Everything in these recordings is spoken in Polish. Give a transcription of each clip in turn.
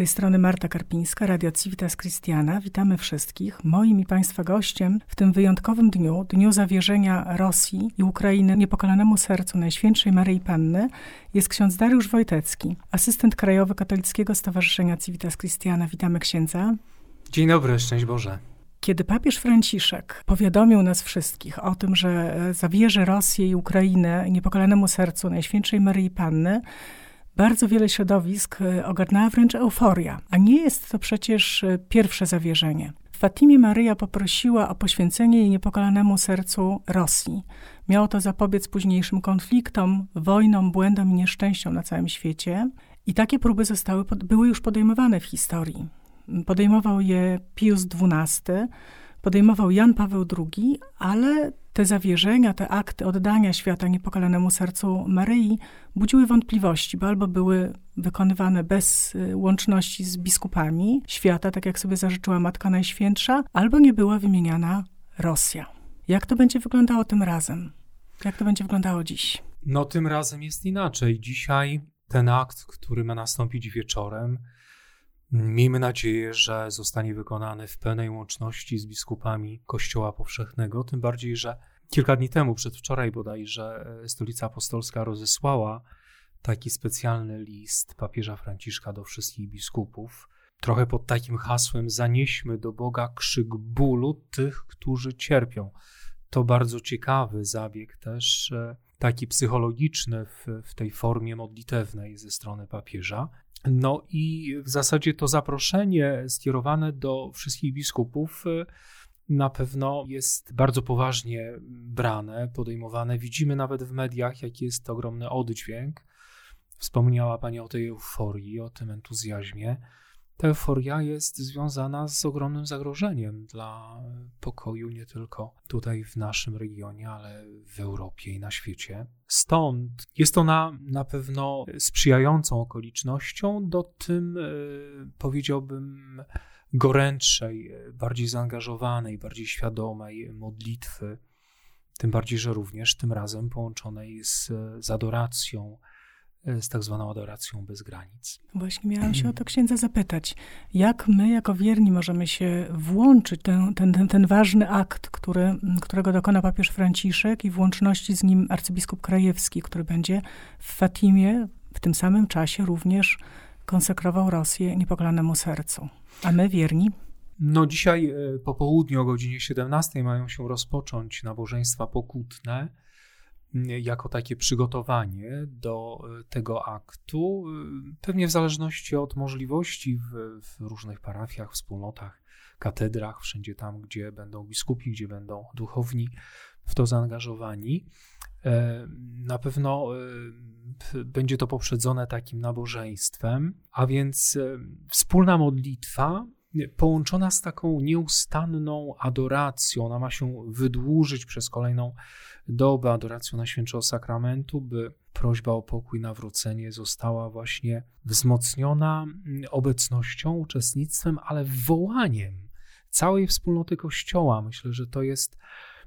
tej strony Marta Karpińska, Radio Civitas Christiana. Witamy wszystkich. Moim i Państwa gościem w tym wyjątkowym dniu, dniu zawierzenia Rosji i Ukrainy niepokalanemu sercu Najświętszej Maryi Panny, jest ksiądz Dariusz Wojtecki, asystent krajowy Katolickiego Stowarzyszenia Civitas Christiana. Witamy księdza. Dzień dobry, szczęść Boże. Kiedy papież Franciszek powiadomił nas wszystkich o tym, że zawierzy Rosję i Ukrainę niepokalanemu sercu Najświętszej Maryi Panny, bardzo wiele środowisk e, ogarnęła wręcz euforia. A nie jest to przecież e, pierwsze zawierzenie. Fatimie Maryja poprosiła o poświęcenie jej niepokalanemu sercu Rosji. Miało to zapobiec późniejszym konfliktom, wojnom, błędom i nieszczęściom na całym świecie. I takie próby zostały, były już podejmowane w historii. Podejmował je Pius XII, podejmował Jan Paweł II, ale te zawierzenia, te akty oddania świata niepokalanemu sercu Maryi budziły wątpliwości, bo albo były wykonywane bez y, łączności z biskupami świata, tak jak sobie zażyczyła Matka Najświętsza, albo nie była wymieniana Rosja. Jak to będzie wyglądało tym razem? Jak to będzie wyglądało dziś? No, tym razem jest inaczej. Dzisiaj ten akt, który ma nastąpić wieczorem, Miejmy nadzieję, że zostanie wykonany w pełnej łączności z biskupami Kościoła Powszechnego, tym bardziej, że kilka dni temu, przedwczoraj bodajże, Stolica Apostolska rozesłała taki specjalny list papieża Franciszka do wszystkich biskupów, trochę pod takim hasłem: Zanieśmy do Boga krzyk bólu tych, którzy cierpią. To bardzo ciekawy zabieg też, taki psychologiczny w, w tej formie modlitewnej ze strony papieża. No i w zasadzie to zaproszenie skierowane do wszystkich biskupów y, na pewno jest bardzo poważnie brane, podejmowane. Widzimy nawet w mediach, jaki jest ogromny oddźwięk. Wspomniała Pani o tej euforii, o tym entuzjazmie. Ta euforia jest związana z ogromnym zagrożeniem dla pokoju nie tylko tutaj w naszym regionie, ale w Europie i na świecie. Stąd jest ona na pewno sprzyjającą okolicznością do tym, e, powiedziałbym, gorętszej, bardziej zaangażowanej, bardziej świadomej modlitwy. Tym bardziej, że również tym razem połączonej z, z adoracją, z tak zwaną adoracją bez granic. Właśnie miałam się o to księdza zapytać. Jak my, jako wierni, możemy się włączyć ten, ten, ten, ten ważny akt, który, którego dokona papież Franciszek i w łączności z nim arcybiskup Krajewski, który będzie w Fatimie w tym samym czasie również konsekrował Rosję niepokolanemu sercu. A my, wierni? No dzisiaj e, po południu o godzinie 17 mają się rozpocząć nabożeństwa pokutne jako takie przygotowanie do e, tego aktu, e, pewnie w zależności od możliwości w, w, różnych parafiach, wspólnotach, katedrach, wszędzie tam, gdzie będą biskupi, gdzie będą duchowni w to zaangażowani. E, na pewno będzie to poprzedzone takim nabożeństwem, a więc wspólna modlitwa połączona z taką nieustanną adoracją. Ona ma się wydłużyć przez kolejną dobę adoracją Najświętszego Sakramentu, by prośba o pokój, nawrócenie została właśnie wzmocniona obecnością, uczestnictwem, ale wołaniem całej wspólnoty Kościoła. Myślę, że to jest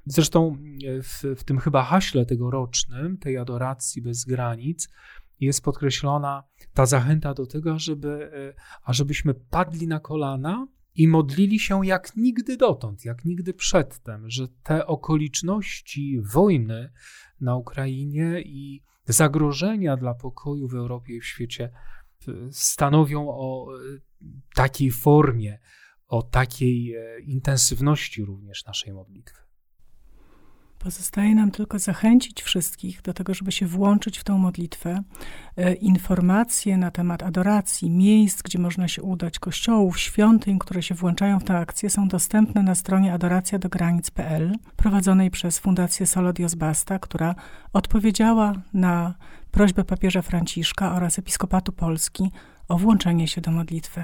Zresztą w, w, tym chyba haśle tegorocznym, tej adoracji bez granic, jest podkreślona ta zachęta do tego, żeby, e, ażebyśmy padli na kolana i modlili się jak nigdy dotąd, jak nigdy przedtem, że te okoliczności wojny na Ukrainie i zagrożenia dla pokoju w Europie i w świecie e, stanowią o e, takiej formie, o takiej intensywności również naszej modlitwy. Pozostaje nam tylko zachęcić wszystkich do tego, żeby się włączyć w tą modlitwę. E, informacje na temat adoracji, miejsc, gdzie można się udać, kościołów, świątyń, które się włączają w tę akcję, są dostępne na stronie adoracjadogranic.pl, prowadzonej przez Fundację Solo Dios Basta, która odpowiedziała na prośbę papieża Franciszka oraz Episkopatu Polski o włączenie się do modlitwy.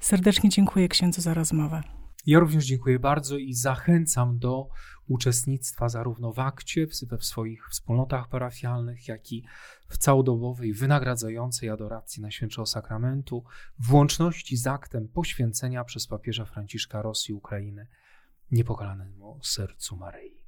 Serdecznie dziękuję księdzu za rozmowę. Ja również dziękuję bardzo i zachęcam do uczestnictwa zarówno w akcie, w swoich wspólnotach parafialnych, jak i w całodobowej, wynagradzającej adoracji Najświętszego Sakramentu, w łączności z aktem poświęcenia przez papieża Franciszka Rosji Ukrainy niepokalanemu sercu Maryi.